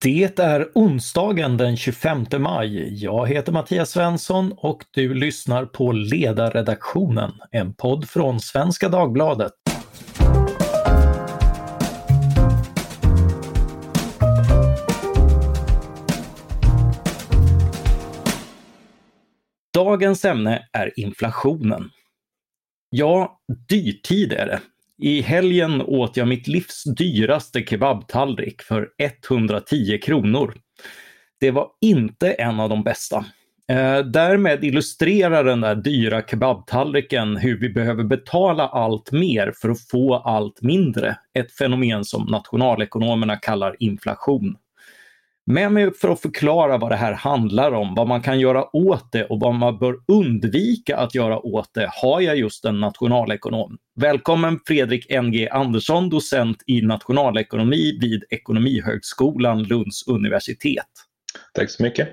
Det är onsdagen den 25 maj. Jag heter Mattias Svensson och du lyssnar på Ledarredaktionen, en podd från Svenska Dagbladet. Dagens ämne är inflationen. Ja, dyrtid är det. I helgen åt jag mitt livs dyraste kebabtallrik för 110 kronor. Det var inte en av de bästa. Eh, därmed illustrerar den där dyra kebabtallriken hur vi behöver betala allt mer för att få allt mindre. Ett fenomen som nationalekonomerna kallar inflation. Med mig för att förklara vad det här handlar om, vad man kan göra åt det och vad man bör undvika att göra åt det har jag just en nationalekonom. Välkommen Fredrik NG Andersson, docent i nationalekonomi vid Ekonomihögskolan Lunds universitet. Tack så mycket.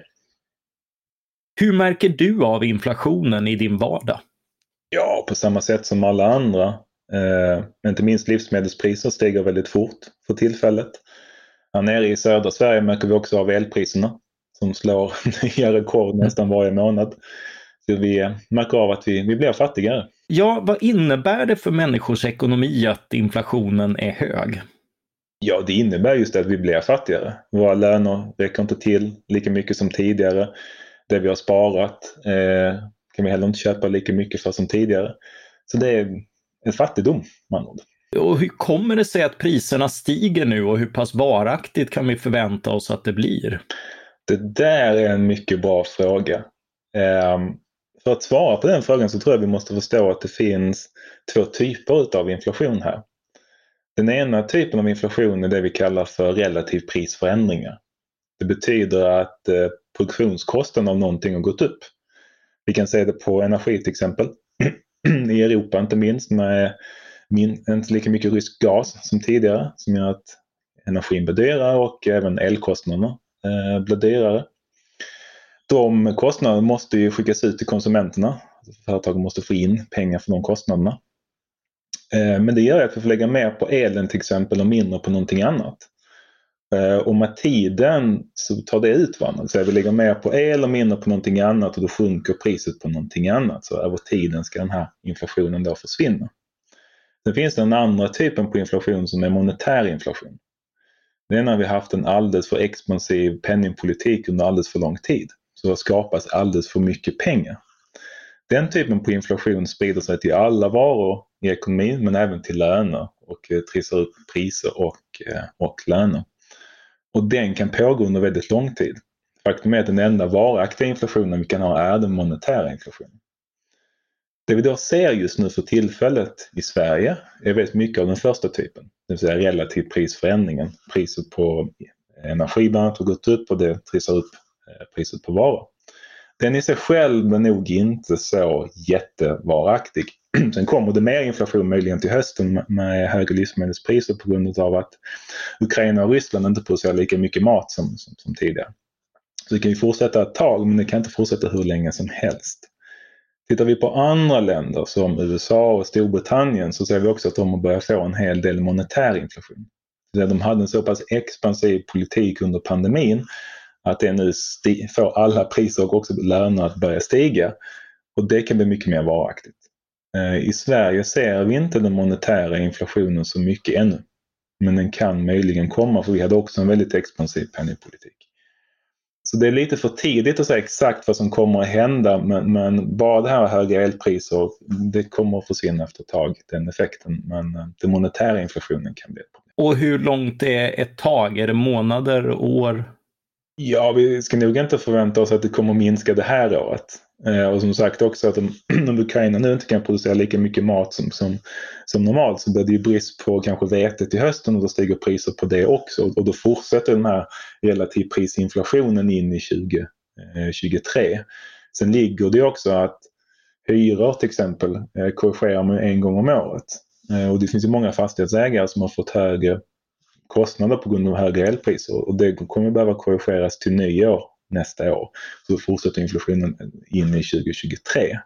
Hur märker du av inflationen i din vardag? Ja, på samma sätt som alla andra. Eh, inte minst livsmedelspriser stiger väldigt fort för tillfället. Här nere i södra Sverige märker vi också av elpriserna som slår nya rekord nästan varje månad. Så vi märker av att vi, vi blir fattigare. Ja, vad innebär det för människors ekonomi att inflationen är hög? Ja, det innebär just att vi blir fattigare. Våra löner räcker inte till lika mycket som tidigare. Det vi har sparat eh, kan vi heller inte köpa lika mycket för som tidigare. Så det är en fattigdom ord. Och hur kommer det sig att priserna stiger nu och hur pass varaktigt kan vi förvänta oss att det blir? Det där är en mycket bra fråga. Ehm, för att svara på den frågan så tror jag vi måste förstå att det finns två typer av inflation här. Den ena typen av inflation är det vi kallar för relativ prisförändringar. Det betyder att eh, produktionskostnaden av någonting har gått upp. Vi kan se det på energi till exempel. I Europa inte minst med min, inte lika mycket rysk gas som tidigare som gör att energin blir dyrare och även elkostnaderna eh, blir dyrare. De kostnaderna måste ju skickas ut till konsumenterna. Företagen måste få in pengar för de kostnaderna. Eh, men det gör att vi får lägga mer på elen till exempel och mindre på någonting annat. Eh, och med tiden så tar det ut varandra. Så vi lägger mer på el och mindre på någonting annat och då sjunker priset på någonting annat. Så över tiden ska den här inflationen då försvinna. Sen finns det den andra typen på inflation som är monetär inflation. Det är när vi haft en alldeles för expansiv penningpolitik under alldeles för lång tid. Så det skapas alldeles för mycket pengar. Den typen på inflation sprider sig till alla varor i ekonomin men även till löner och eh, trissar upp priser och, eh, och löner. Och den kan pågå under väldigt lång tid. Faktum är att den enda varaktiga inflationen vi kan ha är den monetära inflationen. Det vi då ser just nu för tillfället i Sverige är väldigt mycket av den första typen, det vill säga relativ prisförändringen. Priset på energi bland annat har gått upp och det trissar upp eh, priset på varor. Den i sig själv är nog inte så jättevaraktig. Sen kommer det mer inflation möjligen till hösten med högre livsmedelspriser på grund av att Ukraina och Ryssland inte producerar lika mycket mat som, som, som tidigare. Så det kan ju fortsätta ett tag men det kan inte fortsätta hur länge som helst. Tittar vi på andra länder som USA och Storbritannien så ser vi också att de har börjat få en hel del monetär inflation. De hade en så pass expansiv politik under pandemin att det nu får alla priser och också löner att börja stiga. Och det kan bli mycket mer varaktigt. Eh, I Sverige ser vi inte den monetära inflationen så mycket ännu. Men den kan möjligen komma för vi hade också en väldigt expansiv penningpolitik. Så det är lite för tidigt att säga exakt vad som kommer att hända men, men bara det här höga elpriser, det kommer att försvinna efter ett tag, den effekten. Men eh, den monetära inflationen kan bli ett problem. Och hur långt är ett tag? Är det månader, år? Ja, vi ska nog inte förvänta oss att det kommer att minska det här året. Eh, och som sagt också att om, om Ukraina nu inte kan producera lika mycket mat som, som, som normalt så blir det ju brist på kanske vete till hösten och då stiger priser på det också. Och då fortsätter den här relativprisinflationen in i 2023. Eh, Sen ligger det också att hyror till exempel eh, korrigerar man en gång om året. Och det finns ju många fastighetsägare som har fått högre kostnader på grund av högre elpriser och det kommer behöva korrigeras till nyår nästa år. Så fortsätter inflationen in i 2023.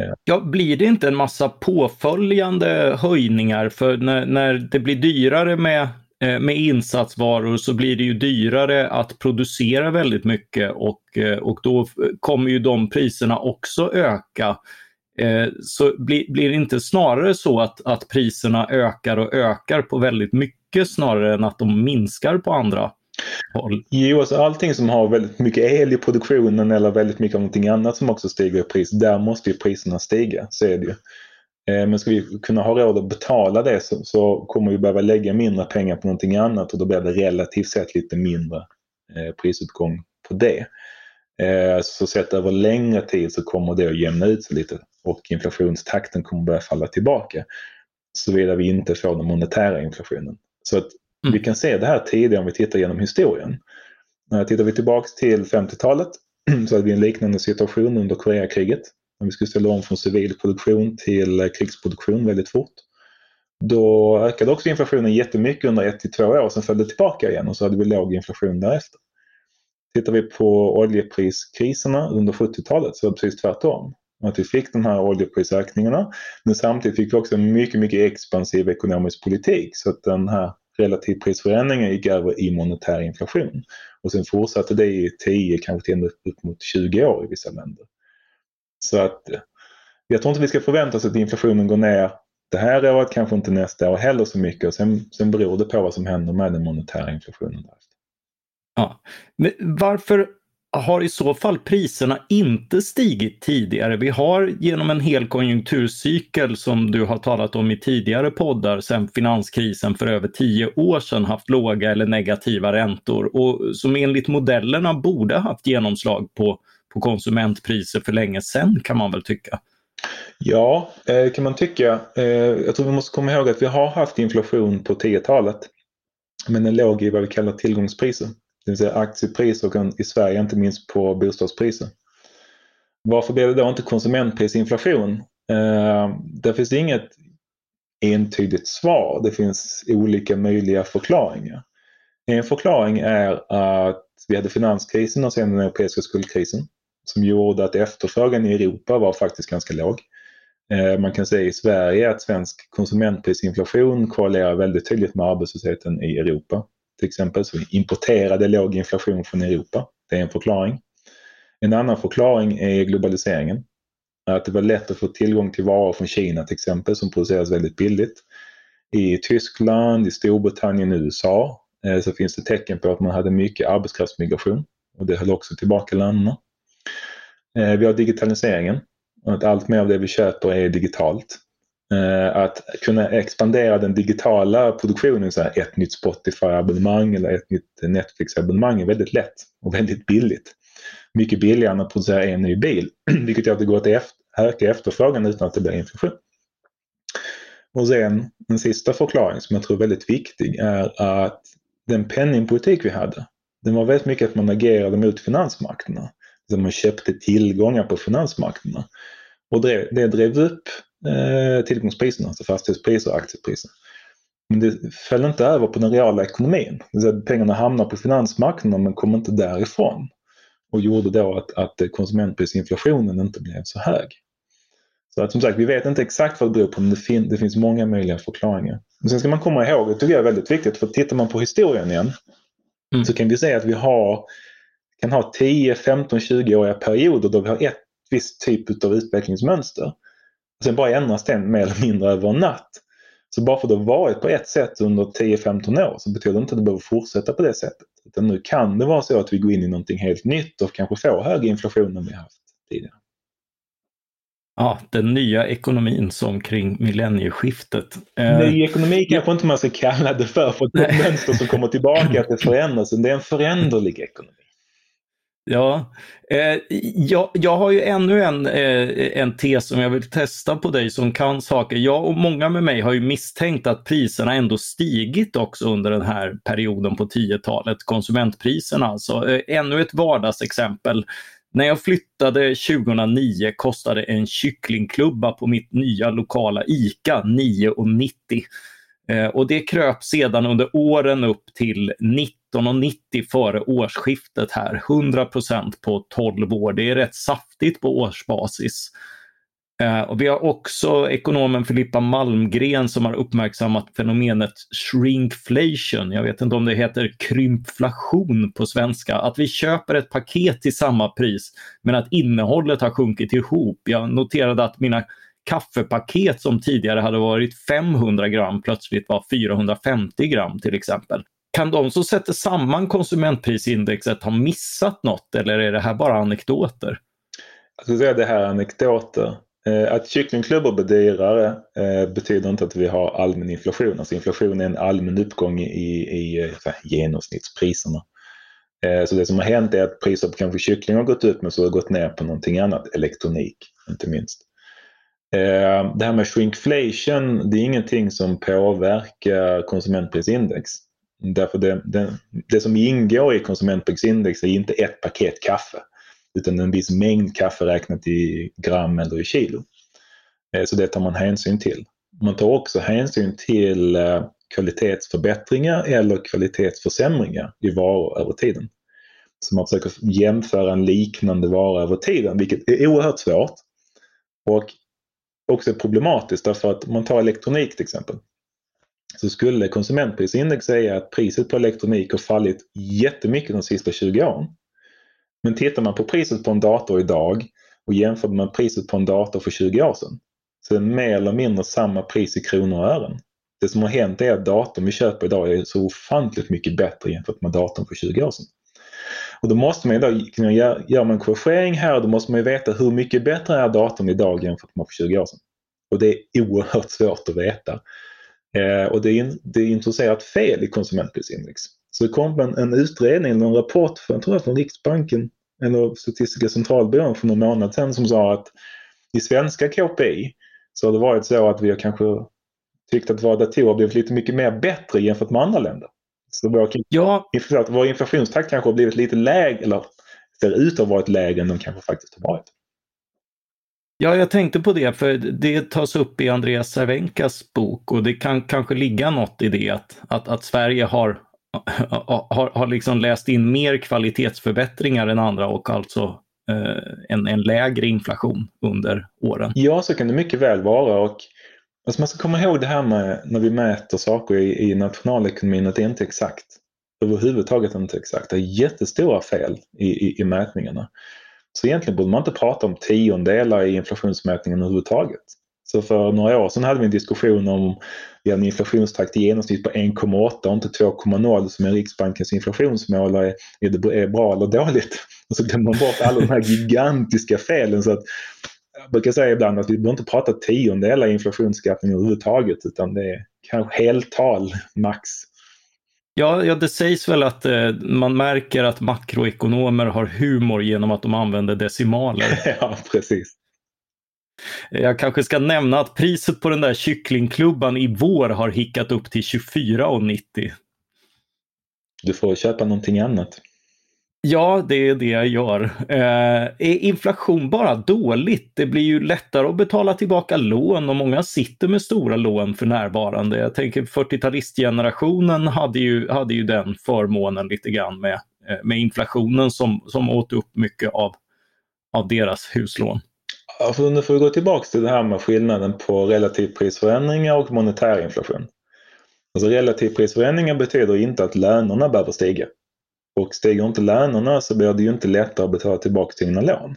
Eh. Ja, blir det inte en massa påföljande höjningar? För när, när det blir dyrare med eh, med insatsvaror så blir det ju dyrare att producera väldigt mycket och, eh, och då kommer ju de priserna också öka. Så blir, blir det inte snarare så att, att priserna ökar och ökar på väldigt mycket snarare än att de minskar på andra Jo, alltså allting som har väldigt mycket el i produktionen eller väldigt mycket av någonting annat som också stiger i pris, där måste ju priserna stiga. Så är det ju. Eh, men ska vi kunna ha råd att betala det så, så kommer vi behöva lägga mindre pengar på någonting annat och då blir det relativt sett lite mindre eh, prisutgång på det. Eh, så sett över längre tid så kommer det att jämna ut sig lite och inflationstakten kommer börja falla tillbaka. Såvida vi inte får den monetära inflationen. Så att mm. vi kan se det här tidigare om vi tittar genom historien. Tittar vi tillbaks till 50-talet så hade vi en liknande situation under Koreakriget när vi skulle ställa om från civil produktion till eh, krigsproduktion väldigt fort. Då ökade också inflationen jättemycket under ett till två år, sen föll det tillbaka igen och så hade vi låg inflation därefter. Tittar vi på oljepriskriserna under 70-talet så var det precis tvärtom. Att vi fick de här oljeprisökningarna men samtidigt fick vi också en mycket, mycket expansiv ekonomisk politik så att den här relativprisförändringen gick över i monetär inflation. Och sen fortsatte det i 10, kanske till upp mot 20 år i vissa länder. Så att eh, jag tror inte vi ska förvänta oss att inflationen går ner det här året, kanske inte nästa år heller så mycket. Och sen, sen beror det på vad som händer med den monetära inflationen. Ja. Men varför har i så fall priserna inte stigit tidigare? Vi har genom en hel konjunkturcykel som du har talat om i tidigare poddar sedan finanskrisen för över tio år sedan haft låga eller negativa räntor och som enligt modellerna borde haft genomslag på på konsumentpriser för länge sedan kan man väl tycka. Ja, eh, kan man tycka. Eh, jag tror vi måste komma ihåg att vi har haft inflation på 10-talet. Men den låg i vad vi kallar tillgångspriser. Det vill säga aktiepriser och i Sverige inte minst på bostadspriser. Varför blev det då inte konsumentprisinflation? Eh, där finns det inget entydigt svar. Det finns olika möjliga förklaringar. En förklaring är att vi hade finanskrisen och sen den europeiska skuldkrisen som gjorde att efterfrågan i Europa var faktiskt ganska låg. Eh, man kan säga i Sverige att svensk konsumentprisinflation korrelerar väldigt tydligt med arbetslösheten i Europa. Till exempel så vi importerade låg inflation från Europa. Det är en förklaring. En annan förklaring är globaliseringen. Att det var lätt att få tillgång till varor från Kina till exempel som produceras väldigt billigt. I Tyskland, i Storbritannien, och eh, USA så finns det tecken på att man hade mycket arbetskraftsmigration och det höll också tillbaka länderna. Eh, vi har digitaliseringen. Att allt mer av det vi köper är digitalt. Eh, att kunna expandera den digitala produktionen, så här ett nytt Spotify-abonnemang eller ett nytt Netflix-abonnemang är väldigt lätt och väldigt billigt. Mycket billigare än att producera en ny bil, vilket gör att det går att öka efterfrågan utan att det blir inflation. Och sen en sista förklaring som jag tror är väldigt viktig är att den penningpolitik vi hade, den var väldigt mycket att man agerade mot finansmarknaderna alltså man köpte tillgångar på finansmarknaderna. Och det, det drev upp eh, tillgångspriserna, alltså fastighetspriser och aktiepriser. Men det föll inte över på den reala ekonomin. Det att pengarna hamnar på finansmarknaden men kommer inte därifrån. Och gjorde då att, att konsumentprisinflationen inte blev så hög. Så att som sagt, vi vet inte exakt vad det beror på men det, fin det finns många möjliga förklaringar. Men sen ska man komma ihåg, det tycker jag är väldigt viktigt, för tittar man på historien igen mm. så kan vi se att vi har kan ha 10, 15, 20-åriga perioder då vi har ett visst typ av utvecklingsmönster. Sen bara ändras den mer eller mindre över en natt. Så bara för att det har varit på ett sätt under 10-15 år så betyder det inte att det behöver fortsätta på det sättet. Utan nu kan det vara så att vi går in i någonting helt nytt och kanske får högre inflation än vi haft tidigare. Ja, den nya ekonomin som kring millennieskiftet. Eh, Ny ekonomi kanske inte man ska kalla det för, för det är ett mönster som kommer tillbaka, att det förändras. Det är en föränderlig ekonomi. Ja, eh, jag, jag har ju ännu en, eh, en tes som jag vill testa på dig som kan saker. Jag och många med mig har ju misstänkt att priserna ändå stigit också under den här perioden på 10-talet, konsumentpriserna alltså. Eh, ännu ett vardagsexempel. När jag flyttade 2009 kostade en kycklingklubba på mitt nya lokala ICA 9,90. Eh, och det kröp sedan under åren upp till 19,90 före årsskiftet här. 100% på 12 år. Det är rätt saftigt på årsbasis. Eh, och vi har också ekonomen Filippa Malmgren som har uppmärksammat fenomenet shrinkflation. Jag vet inte om det heter krympflation på svenska. Att vi köper ett paket till samma pris men att innehållet har sjunkit ihop. Jag noterade att mina kaffepaket som tidigare hade varit 500 gram plötsligt var 450 gram till exempel. Kan de som sätter samman konsumentprisindexet ha missat något eller är det här bara anekdoter? Jag skulle säga att det här är anekdoter. Eh, att kycklingklubbor blir dyrare eh, betyder inte att vi har allmän inflation. Alltså inflation är en allmän uppgång i, i eh, genomsnittspriserna. Så det som har hänt är att priset på kanske kyckling har gått upp men så har det gått ner på någonting annat, elektronik inte minst. Det här med shrinkflation, det är ingenting som påverkar konsumentprisindex. Därför det, det, det som ingår i konsumentprisindex är inte ett paket kaffe utan en viss mängd kaffe räknat i gram eller i kilo. Eh, så det tar man hänsyn till. Man tar också hänsyn till eh, kvalitetsförbättringar eller kvalitetsförsämringar i varor över tiden. Så man försöker jämföra en liknande vara över tiden, vilket är oerhört svårt. Och också problematiskt därför att man tar elektronik till exempel. Så skulle konsumentprisindex säga att priset på elektronik har fallit jättemycket de sista 20 åren. Men tittar man på priset på en dator idag och jämför med priset på en dator för 20 år sedan så är det mer eller mindre samma pris i kronor och ören. Det som har hänt är att datorn vi köper idag är så ofantligt mycket bättre jämfört med datorn för 20 år sedan. Och då måste man ju kunna göra, en korrigering här då måste man ju veta hur mycket bättre är datorn idag jämfört med för 20 år sedan. Och det är oerhört svårt att veta. Eh, och det är, det är introducerat fel i konsumentprisindex. Så det kom en, en utredning, en rapport för, jag tror från Riksbanken eller Statistiska centralbyrån för någon månad sedan som sa att i svenska KPI så har det varit så att vi har kanske tyckt att våra datorer blivit lite mycket mer bättre jämfört med andra länder. Så vår, ja. vår inflationstakt kanske har blivit lite lägre, eller ser ut att ha varit lägre än den kanske faktiskt har varit. Ja, jag tänkte på det, för det tas upp i Andreas Cervenkas bok och det kan kanske ligga något i det att, att, att Sverige har har, har liksom läst in mer kvalitetsförbättringar än andra och alltså eh, en, en lägre inflation under åren. Ja, så kan det mycket väl vara. Och alltså man ska komma ihåg det här med när vi mäter saker i, i nationalekonomin att det är inte exakt. Överhuvudtaget inte exakt. Det är jättestora fel i, i, i mätningarna. Så egentligen borde man inte prata om tiondelar i inflationsmätningen överhuvudtaget. Så för några år sedan hade vi en diskussion om vi hade en inflationstakt i genomsnitt på 1,8 och inte 2,0 som är Riksbankens inflationsmål. Är, är det bra eller dåligt? Och så glömmer man bort alla de här gigantiska felen. Så att, jag brukar säga ibland att vi behöver inte prata tiondelar i inflationsskatten överhuvudtaget utan det är kanske heltal max. Ja, ja, det sägs väl att eh, man märker att makroekonomer har humor genom att de använder decimaler. ja, precis. Jag kanske ska nämna att priset på den där kycklingklubban i vår har hickat upp till 24,90. Du får köpa någonting annat. Ja, det är det jag gör. Eh, är inflation bara dåligt? Det blir ju lättare att betala tillbaka lån och många sitter med stora lån för närvarande. Jag tänker 40-talistgenerationen hade ju, hade ju den förmånen lite grann med, eh, med inflationen som, som åt upp mycket av, av deras huslån. Alltså, nu får vi gå tillbaka till det här med skillnaden på relativprisförändringar och monetär inflation. Alltså relativprisförändringar betyder inte att lönerna behöver stiga. Och stiger inte lönerna så blir det ju inte lättare att betala tillbaka sina lån.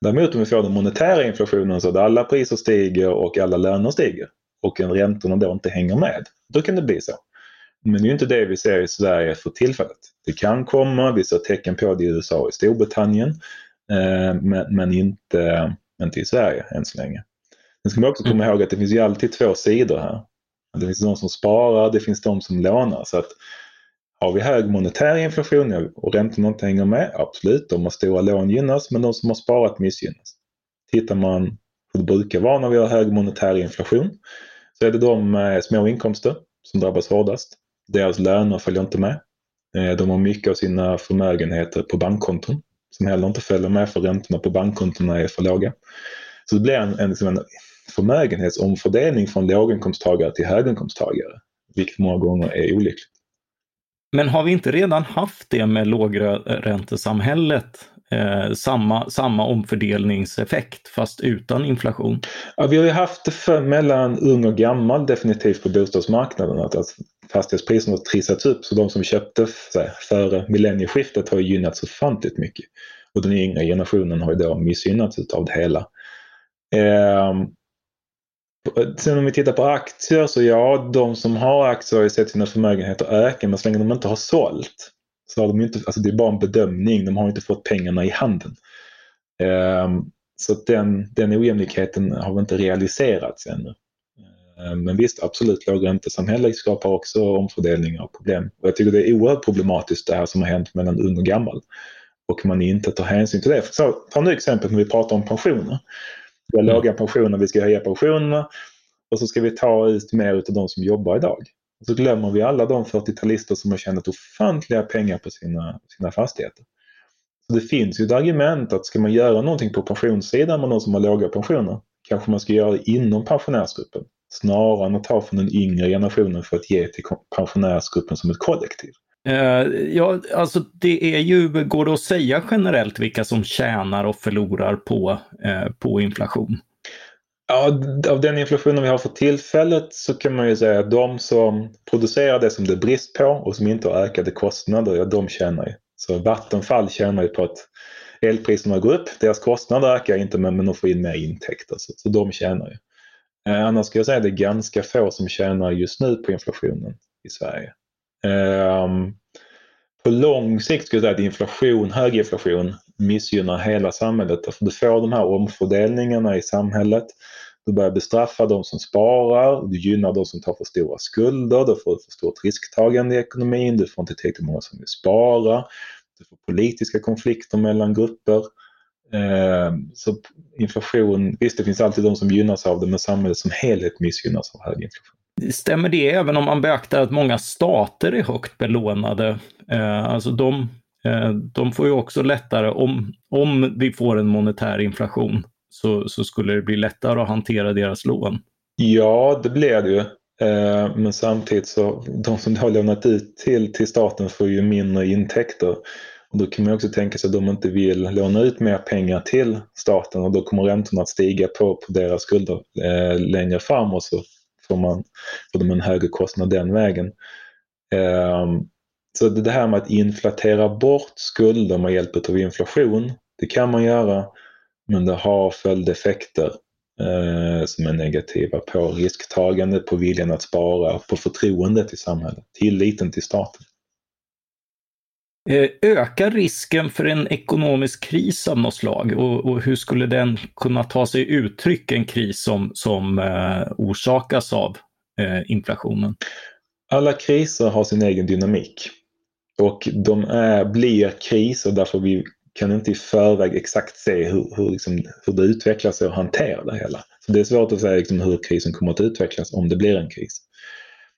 Däremot om vi får den monetära inflationen så att alla priser stiger och alla löner stiger och räntorna då inte hänger med, då kan det bli så. Men det är ju inte det vi ser i Sverige för tillfället. Det kan komma, vi ser tecken på det i USA och i Storbritannien, eh, men inte inte i Sverige än så länge. Sen ska man också komma ihåg att det finns ju alltid två sidor här. Det finns de som sparar, det finns de som lånar. Så att har vi hög monetär inflation och räntorna inte hänger med, absolut, de har stora lån gynnas, men de som har sparat missgynnas. Tittar man hur det brukar vara när vi har hög monetär inflation så är det de med små inkomster som drabbas hårdast. Deras löner följer inte med. Eh, de har mycket av sina förmögenheter på bankkonton som heller inte följer med för räntorna på bankkontona är för låga. Så det blir en, en, liksom en förmögenhetsomfördelning från låginkomsttagare till höginkomsttagare, vilket många gånger är olyckligt. Men har vi inte redan haft det med lågräntesamhället eh, samma, samma omfördelningseffekt fast utan inflation? Ja, vi har ju haft det för mellan ung och gammal definitivt på bostadsmarknaden. Att att fastighetspriserna har trissats upp så de som köpte här, före millennieskiftet har gynnats ofantligt mycket. Och den yngre generationen har ju då missgynnats av det hela. Eh, Sen om vi tittar på aktier så ja, de som har aktier har ju sett sina förmögenheter öka men så länge de inte har sålt så har de inte, alltså det är bara en bedömning, de har inte fått pengarna i handen. Um, så den, den ojämlikheten har inte realiserats ännu. Um, men visst, absolut, lågräntesamhälle skapar också omfördelningar och problem. Och jag tycker det är oerhört problematiskt det här som har hänt mellan ung och gammal. Och man inte tar hänsyn till det. Så, ta nu exempel när vi pratar om pensioner. Vi har mm. låga pensioner, vi ska höja pensionerna och så ska vi ta ut mer av de som jobbar idag. Och så glömmer vi alla de 40-talister som har tjänat ofantliga pengar på sina, sina fastigheter. Så Det finns ju ett argument att ska man göra någonting på pensionssidan med någon som har låga pensioner kanske man ska göra det inom pensionärsgruppen snarare än att ta från den yngre generationen för att ge till pensionärsgruppen som ett kollektiv. Uh, ja, alltså det är ju, går det att säga generellt vilka som tjänar och förlorar på, uh, på inflation? Ja, av den inflationen vi har för tillfället så kan man ju säga att de som producerar det som det är brist på och som inte har ökade kostnader, ja de tjänar ju. Så Vattenfall tjänar ju på att elpriserna går upp. Deras kostnader ökar inte men, de får in mer intäkter så, så de tjänar ju. Eh, annars skulle jag säga att det är ganska få som tjänar just nu på inflationen i Sverige. Ehm, på lång sikt skulle jag säga att inflation, hög inflation missgynnar hela samhället. Därför du får de här omfördelningarna i samhället. Du börjar bestraffa de som sparar, du gynnar de som tar för stora skulder, du får för stort risktagande i ekonomin, du får inte tillräckligt många som vill spara, du får politiska konflikter mellan grupper. Ehm, så inflation, visst det finns alltid de som gynnas av det men samhället som helhet missgynnas av hög inflation. Stämmer det även om man beaktar att många stater är högt belånade? Eh, alltså de Eh, de får ju också lättare, om, om vi får en monetär inflation, så, så skulle det bli lättare att hantera deras lån. Ja, det blir det ju. Eh, men samtidigt så, de som har lånat ut till, till staten får ju mindre intäkter. Och då kan man också tänka sig att de inte vill låna ut mer pengar till staten och då kommer räntorna att stiga på, på deras skulder eh, längre fram och så får, man, får de en högre kostnad den vägen. Ehm, så det här med att inflatera bort skulder med hjälp av inflation, det kan man göra, men det har följdeffekter eh, som är negativa på risktagandet, på viljan att spara, på förtroendet i samhället, tilliten till staten. Eh, ökar risken för en ekonomisk kris av något slag och, och, hur skulle den kunna ta sig uttryck, en kris som, som eh, orsakas av eh, inflationen? Alla kriser har sin egen dynamik. Och de är, blir kriser därför vi kan inte i förväg exakt se hur, hur, liksom, hur det utvecklar sig och hantera det hela. Så Det är svårt att säga liksom, hur krisen kommer att utvecklas om det blir en kris.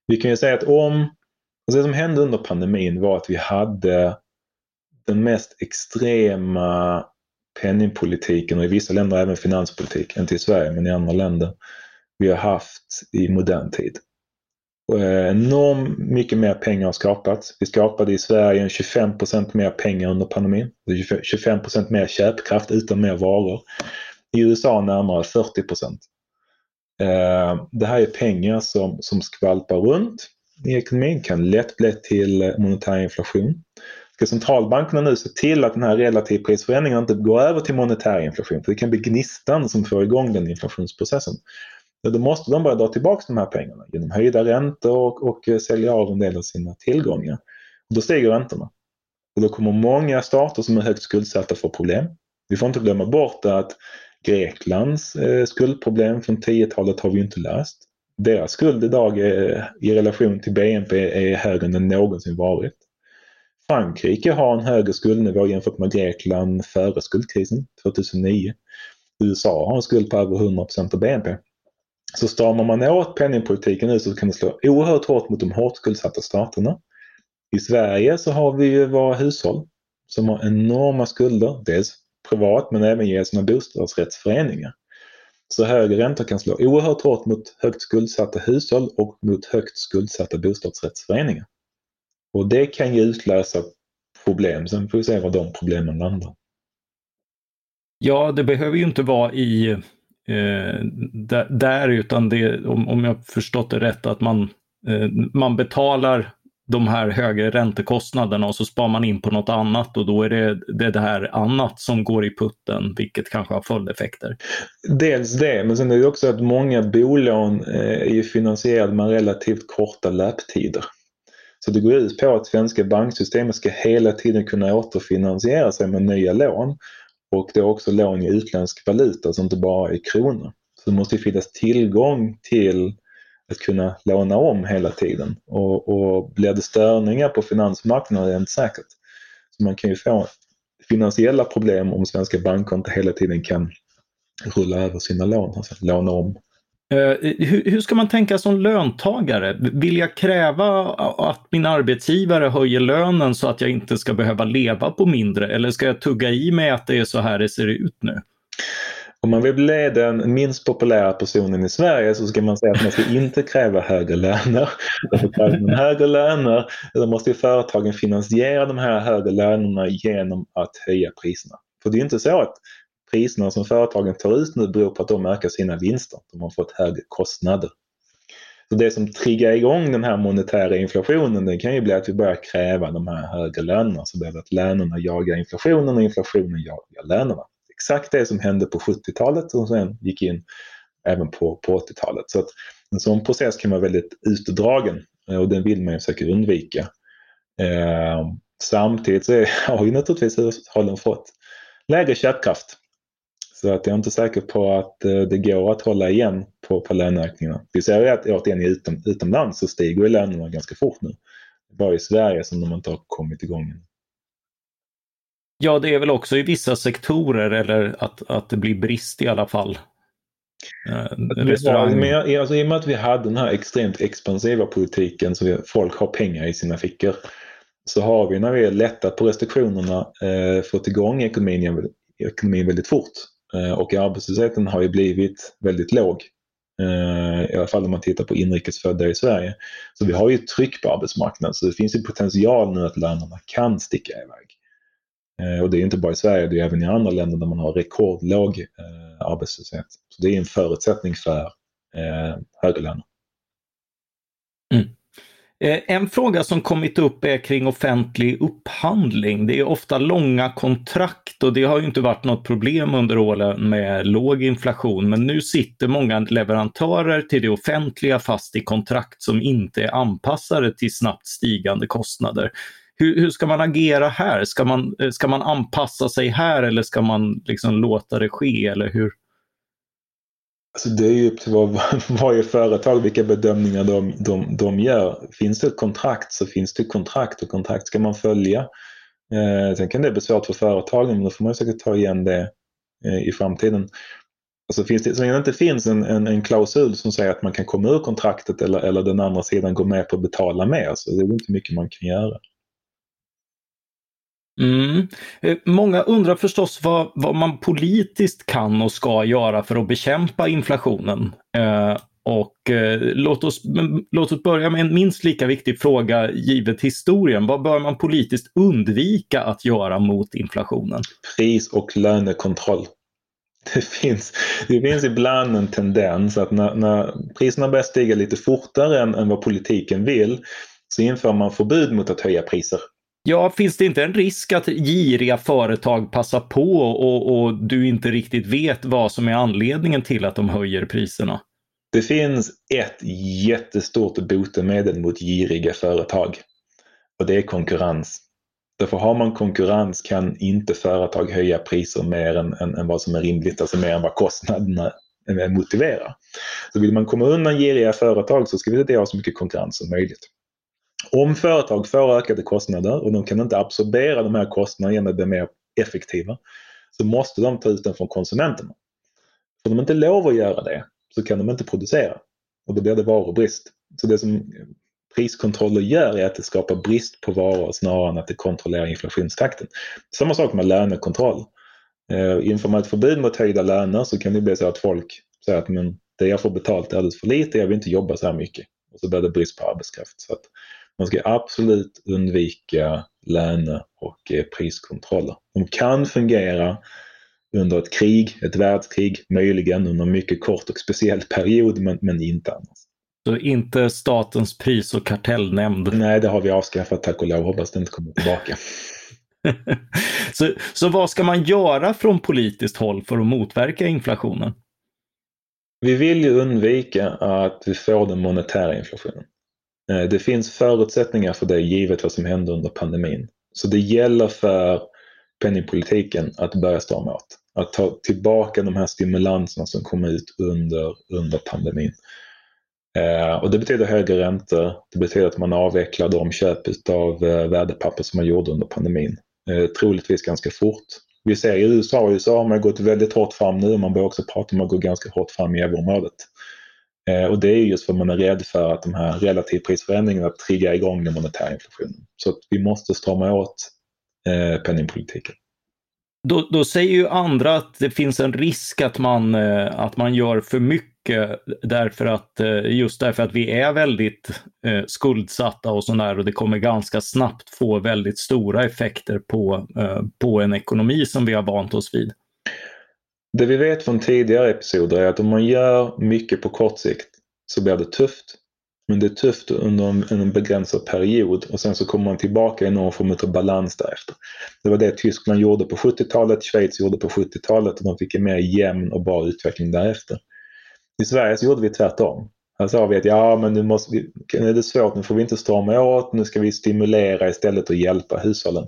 Vi kan ju säga att om, alltså det som hände under pandemin var att vi hade den mest extrema penningpolitiken och i vissa länder även finanspolitik, inte i Sverige men i andra länder, vi har haft i modern tid. Och eh, enormt mycket mer pengar har skapats. Vi skapade i Sverige 25% mer pengar under pandemin. 25% mer köpkraft utan mer varor. I USA närmare 40 eh, Det här är pengar som, som skvalpar runt i ekonomin, kan lätt bli till monetär inflation. Ska centralbankerna nu se till att den här relativprisförändringen inte går över till monetär inflation? För det kan bli gnistan som får igång den inflationsprocessen då måste de börja dra tillbaka de här pengarna genom höjda räntor och, och sälja av en del av sina tillgångar. Och då stiger räntorna. Och då kommer många stater som är högt skuldsatta få problem. Vi får inte glömma bort att Greklands eh, skuldproblem från 10-talet har vi inte löst. Deras skuld idag är, eh, i relation till BNP är högre än den någonsin varit. Frankrike har en högre skuldnivå jämfört med Grekland före skuldkrisen 2009. USA har en skuld på över 100 av BNP. Så stramar man åt penningpolitiken nu så kan det slå oerhört hårt mot de hårt skuldsatta staterna. I Sverige så har vi ju våra hushåll som har enorma skulder, dels privat men även genom sina bostadsrättsföreningar. Så högre räntor kan slå oerhört hårt mot högt skuldsatta hushåll och mot högt skuldsatta bostadsrättsföreningar. Och det kan ju utlösa problem, sen får vi se var de problemen landar. Ja, det behöver ju inte vara i eh, där, utan det, om, om jag förstått det rätt, att man, eh, man betalar de här högre räntekostnaderna och så spar man in på något annat och då är det det, det här annat som går i putten, vilket kanske har följdeffekter. Dels det, men sen är det också att många bolån eh, är finansierade med relativt korta löptider. Så det går ut på att svenska banksystemet ska hela tiden kunna återfinansiera sig med nya lån och det är också lån i utländsk valuta, alltså inte bara i kronor. Så det måste finnas tillgång till att kunna låna om hela tiden. Och, och blir det störningar på finansmarknaden är det inte säkert. Så man kan ju få finansiella problem om svenska banker inte hela tiden kan rulla över sina lån, alltså låna om. Uh, hur, hur, ska man tänka som löntagare? Vill jag kräva att min arbetsgivare höjer lönen så att jag inte ska behöva leva på mindre? Eller ska jag tugga i mig att det är så här det ser ut nu? Om man vill bli den minst populära personen i Sverige så ska man säga att man ska inte kräva högre löner. Kräver man högre löner då måste företagen finansiera de här högre lönerna genom att höja priserna. För det är inte så att priserna som företagen tar ut nu beror på att de ökar sina vinster. De har fått högre kostnader. Så det som triggar igång den här monetära inflationen det kan ju bli att vi börjar kräva de här högre lönerna. Så det är att lönerna jagar inflationen och inflationen jagar lönerna exakt det som hände på 70-talet och sen gick in även på, på 80-talet. Så att en sån process kan vara väldigt utdragen eh, och den vill man ju försöka undvika. Eh, samtidigt så är, har ju naturligtvis hushållen fått lägre köpkraft. Så att jag är inte säker på att eh, det går att hålla igen på, på löneökningarna. Vi ser ju att återigen utom, utomlands så stiger lönerna ganska fort nu. Bara i Sverige som de inte har kommit igång än. Ja, det är väl också i vissa sektorer eller att, att det blir brist i alla fall. Eh, restaurang. Men alltså, I och med att vi hade den här extremt expansiva politiken så folk har pengar i sina fickor. Så har vi när vi lättat på restriktionerna eh, fått igång ekonomin, ekonomin väldigt fort. Eh, och arbetslösheten har ju blivit väldigt låg. Eh, I alla fall om man tittar på inrikesfödda i Sverige. Så vi har ju tryck på arbetsmarknaden så det finns ju potential nu att lönerna kan sticka iväg. Eh, och det är inte bara i Sverige, det är även i andra länder där man har rekordlåg eh, arbetslöshet. Så det är en förutsättning för eh, högre löner. Mm. Eh, en fråga som kommit upp är kring offentlig upphandling. Det är ofta långa kontrakt och det har ju inte varit något problem under åren med låg inflation. Men nu sitter många leverantörer till det offentliga fast i kontrakt som inte är anpassade till snabbt stigande kostnader. Hur, hur, ska man agera här? Ska man, eh, ska man anpassa sig här eller ska man liksom låta det ske? Eller hur? Alltså det är ju upp till var, varje företag vilka bedömningar de, de, de gör. Finns det ett kontrakt så finns det kontrakt och kontrakt ska man följa. Eh, sen kan det bli svårt för företagen men då får man säkert ta igen det eh, i framtiden. Alltså finns det, så länge det inte finns en, en, en, klausul som säger att man kan komma ur kontraktet eller, eller den andra sidan går med på att betala mer så det är inte mycket man kan göra. Mm. Eh, många undrar förstås vad, vad, man politiskt kan och ska göra för att bekämpa inflationen. Eh, och eh, låt, oss, låt oss börja med en minst lika viktig fråga givet historien. Vad bör man politiskt undvika att göra mot inflationen? Pris och lönekontroll. Det finns, det finns ibland en tendens att när, när priserna börjar stiga lite fortare än, än vad politiken vill så inför man förbud mot att höja priser. Ja, finns det inte en risk att giriga företag passar på och, och, du inte riktigt vet vad som är anledningen till att de höjer priserna? Det finns ett jättestort botemedel mot giriga företag och det är konkurrens. Därför har man konkurrens kan inte företag höja priser mer än, än, än vad som är rimligt, alltså mer än vad kostnaderna motiverar. Så vill man komma undan giriga företag så ska vi ha så mycket konkurrens som möjligt. Om företag får ökade kostnader och de kan inte absorbera de här kostnaderna genom att bli mer effektiva så måste de ta ut den från konsumenterna. Får de inte lov att göra det så kan de inte producera och då blir det varubrist. Så det som priskontroller gör är att det skapar brist på varor snarare än att det kontrollerar inflationstakten. Samma sak med lönekontroll. Eh, inför man ett förbud mot höjda löner så kan det bli så att folk säger att men, det jag får betalt är alldeles för lite, jag vill inte jobba så här mycket. Och så blir det brist på arbetskraft. Så att man ska absolut undvika löne och eh, priskontroller. De kan fungera under ett krig, ett världskrig, möjligen under en mycket kort och speciell period, men, men inte annars. Så inte Statens pris och kartellnämnd? Nej, det har vi avskaffat tack och lov. Hoppas det inte kommer tillbaka. så, så vad ska man göra från politiskt håll för att motverka inflationen? Vi vill ju undvika att vi får den monetära inflationen. Eh, det finns förutsättningar för det givet vad som hände under pandemin. Så det gäller för penningpolitiken att börja strama åt. Att ta tillbaka de här stimulanserna som kom ut under, under pandemin. Eh, och det betyder högre räntor. Det betyder att man avvecklar de köp av eh, värdepapper som man gjorde under pandemin. Eh, troligtvis ganska fort. Vi ser i USA, i USA har man gått väldigt hårt fram nu man börjar också prata om att gå ganska hårt fram i euroområdet. Eh, och det är just för att man är rädd för att de här relativprisförändringarna triggar igång den monetära inflationen. Så att vi måste strama åt eh, penningpolitiken. Då, då, säger ju andra att det finns en risk att man, eh, att man gör för mycket därför att, eh, just därför att vi är väldigt eh, skuldsatta och sådär och det kommer ganska snabbt få väldigt stora effekter på, eh, på en ekonomi som vi har vant oss vid. Det vi vet från tidigare episoder är att om man gör mycket på kort sikt så blir det tufft. Men det är tufft under en, en begränsad period och sen så kommer man tillbaka i någon form av balans därefter. Det var det Tyskland gjorde på 70-talet, Schweiz gjorde på 70-talet och de fick en mer jämn och bra utveckling därefter. I Sverige så gjorde vi tvärtom. Här sa vi att ja, men nu, måste vi, nu är det svårt, nu får vi inte strama åt, nu ska vi stimulera istället och hjälpa hushållen.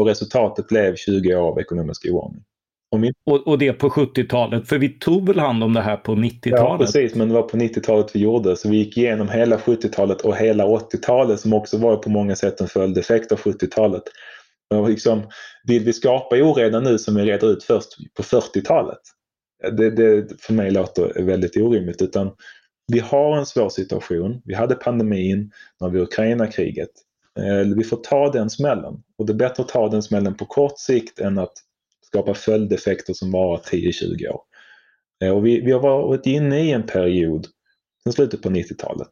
Och resultatet blev 20 år av ekonomisk oordning. Och, och, det på 70-talet, för vi tog väl hand om det här på 90-talet? Ja, precis, men det var på 90-talet vi gjorde. Så vi gick igenom hela 70-talet och hela 80-talet som också var på många sätt en följdeffekt av 70-talet. Liksom, vill vi skapa oreda nu som vi reder ut först på 40-talet? Det, det för mig låter väldigt orimligt. Utan vi har en svår situation. Vi hade pandemin, nu har vi Ukraina-kriget. Eh, vi får ta den smällen. Och det är bättre att ta den smällen på kort sikt än att skapa följdeffekter som varar 10-20 år. Eh, och vi, vi har varit inne i en period sedan slutet på 90-talet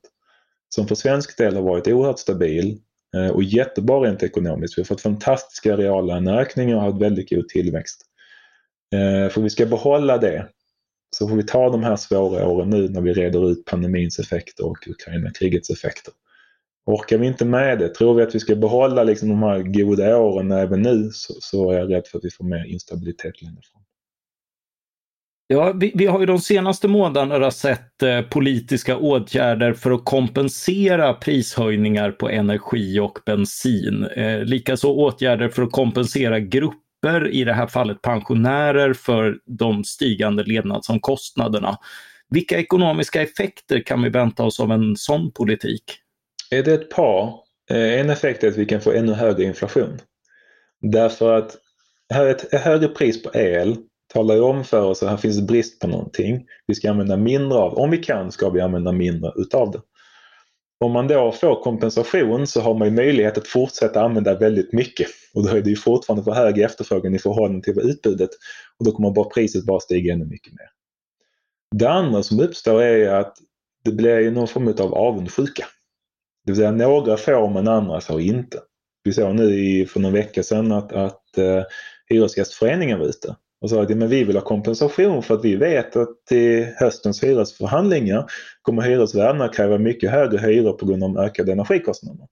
som för svensk del har varit oerhört stabil eh, och jättebra rent ekonomiskt. Vi har fått fantastiska reallöneökningar och haft väldigt god tillväxt. Eh, för vi ska behålla det så får vi ta de här svåra åren nu när vi reder ut pandemins effekter och Ukraina-krigets effekter. Orkar vi inte med det, tror vi att vi ska behålla liksom de här goda åren även nu så, så är jag rädd för att vi får mer instabilitet längre fram. Ja, vi, vi, har ju de senaste månaderna sett eh, politiska åtgärder för att kompensera prishöjningar på energi och bensin. Eh, likaså åtgärder för att kompensera grupper, i det här fallet pensionärer, för de stigande levnadsomkostnaderna. Vilka ekonomiska effekter kan vi vänta oss av en sån politik? Är det ett par? Eh, en effekt är att vi kan få ännu högre inflation. Därför att ett högre pris på el talar ju om för oss att här finns brist på någonting. Vi ska använda mindre av Om vi kan ska vi använda mindre utav det. Om man då får kompensation så har man möjlighet att fortsätta använda väldigt mycket. Och då är det ju fortfarande för hög efterfrågan i förhållande till utbudet. Och då kommer bara priset bara stiga ännu mycket mer. Det andra som uppstår är att det blir någon form av avundsjuka. Det vill säga några får men andra får inte. Vi såg nu i, för någon vecka sedan att, att uh, Hyresgästföreningen var ute och sa att men vi vill ha kompensation för att vi vet att i höstens hyresförhandlingar kommer hyresvärdarna kräva mycket högre hyror på grund av ökade energikostnader.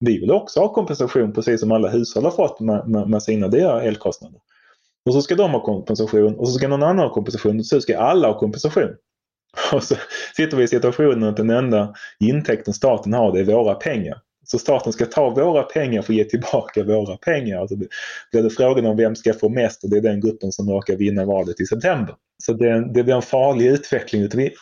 Vi vill också ha kompensation precis som alla hushåll har fått med, med, med sina dyra elkostnader. Och så ska de ha kompensation och så ska någon annan ha kompensation och så ska alla ha kompensation. Och så sitter vi i situationen att den enda intäkten staten har det är våra pengar. Så staten ska ta våra pengar för att ge tillbaka våra pengar. Alltså det blir det frågan om vem ska få mest och det är den gruppen som råkar vinna valet i september. Så det, det blir en farlig utveckling. Vi,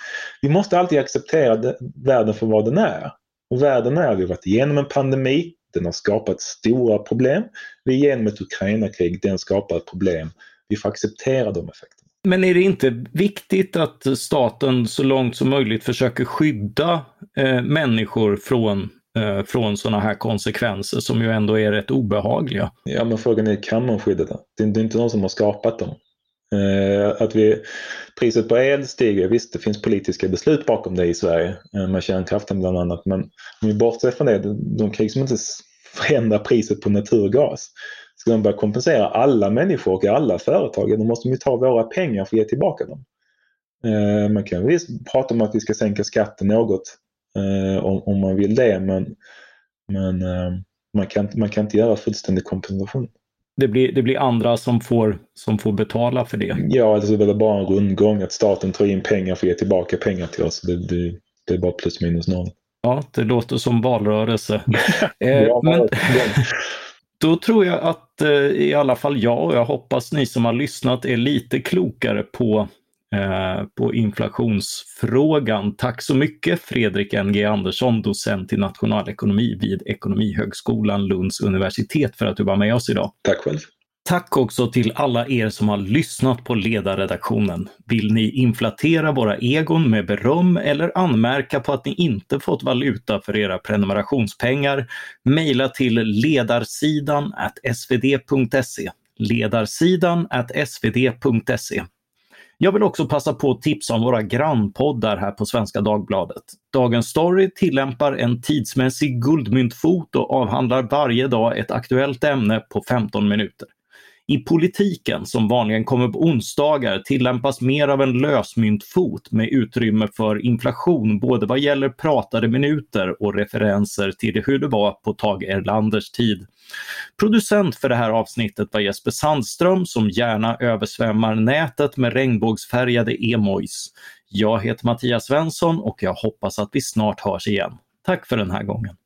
vi måste alltid acceptera världen för vad den är. Och världen är, vi har varit igenom en pandemi, den har skapat stora problem. Vi är igenom ett Ukraina-krig, den skapar problem. Vi får acceptera de effekterna. Men är det inte viktigt att staten så långt som möjligt försöker skydda eh, människor från, eh, från sådana här konsekvenser som ju ändå är rätt obehagliga? Ja, men frågan är, kan man skydda dem? Det är, det är inte någon som har skapat dem. Eh, att vi, priset på el stiger, visst det finns politiska beslut bakom det i Sverige eh, med kärnkraften bland annat, men om vi bortser från det, de, de krig som inte förändrar priset på naturgas Ska de börja kompensera alla människor och alla företag, då måste de ta våra pengar för att ge tillbaka dem. Eh, man kan visst prata om att vi ska sänka skatten något eh, om, man vill det, men, men man, kan, man kan inte göra fullständig kompensation. Det blir, det blir andra som får, som får betala för det? Ja, alltså det är bara en rundgång att staten tar in pengar för att ge tillbaka pengar till oss. Det, det, det är bara plus minus noll. Ja, det låter som valrörelse. eh, men, då tror jag att eh, i alla fall jag och jag hoppas ni som har lyssnat är lite klokare på, eh, på inflationsfrågan. Tack så mycket Fredrik NG Andersson, docent i nationalekonomi vid Ekonomihögskolan Lunds universitet för att du var med oss idag. Tack själv. Tack också till alla er som har lyssnat på ledarredaktionen. Vill ni inflatera våra egon med beröm eller anmärka på att ni inte fått valuta för era prenumerationspengar? Mejla till ledarsidan svd.se. Ledarsidan svd.se. Jag vill också passa på att tipsa om våra grannpoddar här på Svenska Dagbladet. Dagens Story tillämpar en tidsmässig guldmyntfot och avhandlar varje dag ett aktuellt ämne på 15 minuter. I politiken, som vanligen kommer på onsdagar, tillämpas mer av en lösmyntfot med utrymme för inflation både vad gäller pratade minuter och referenser till hur det var på Tage Erlanders tid. Producent för det här avsnittet var Jesper Sandström som gärna översvämmar nätet med regnbågsfärgade emojis. Jag heter Mattias Svensson och jag hoppas att vi snart hörs igen. Tack för den här gången.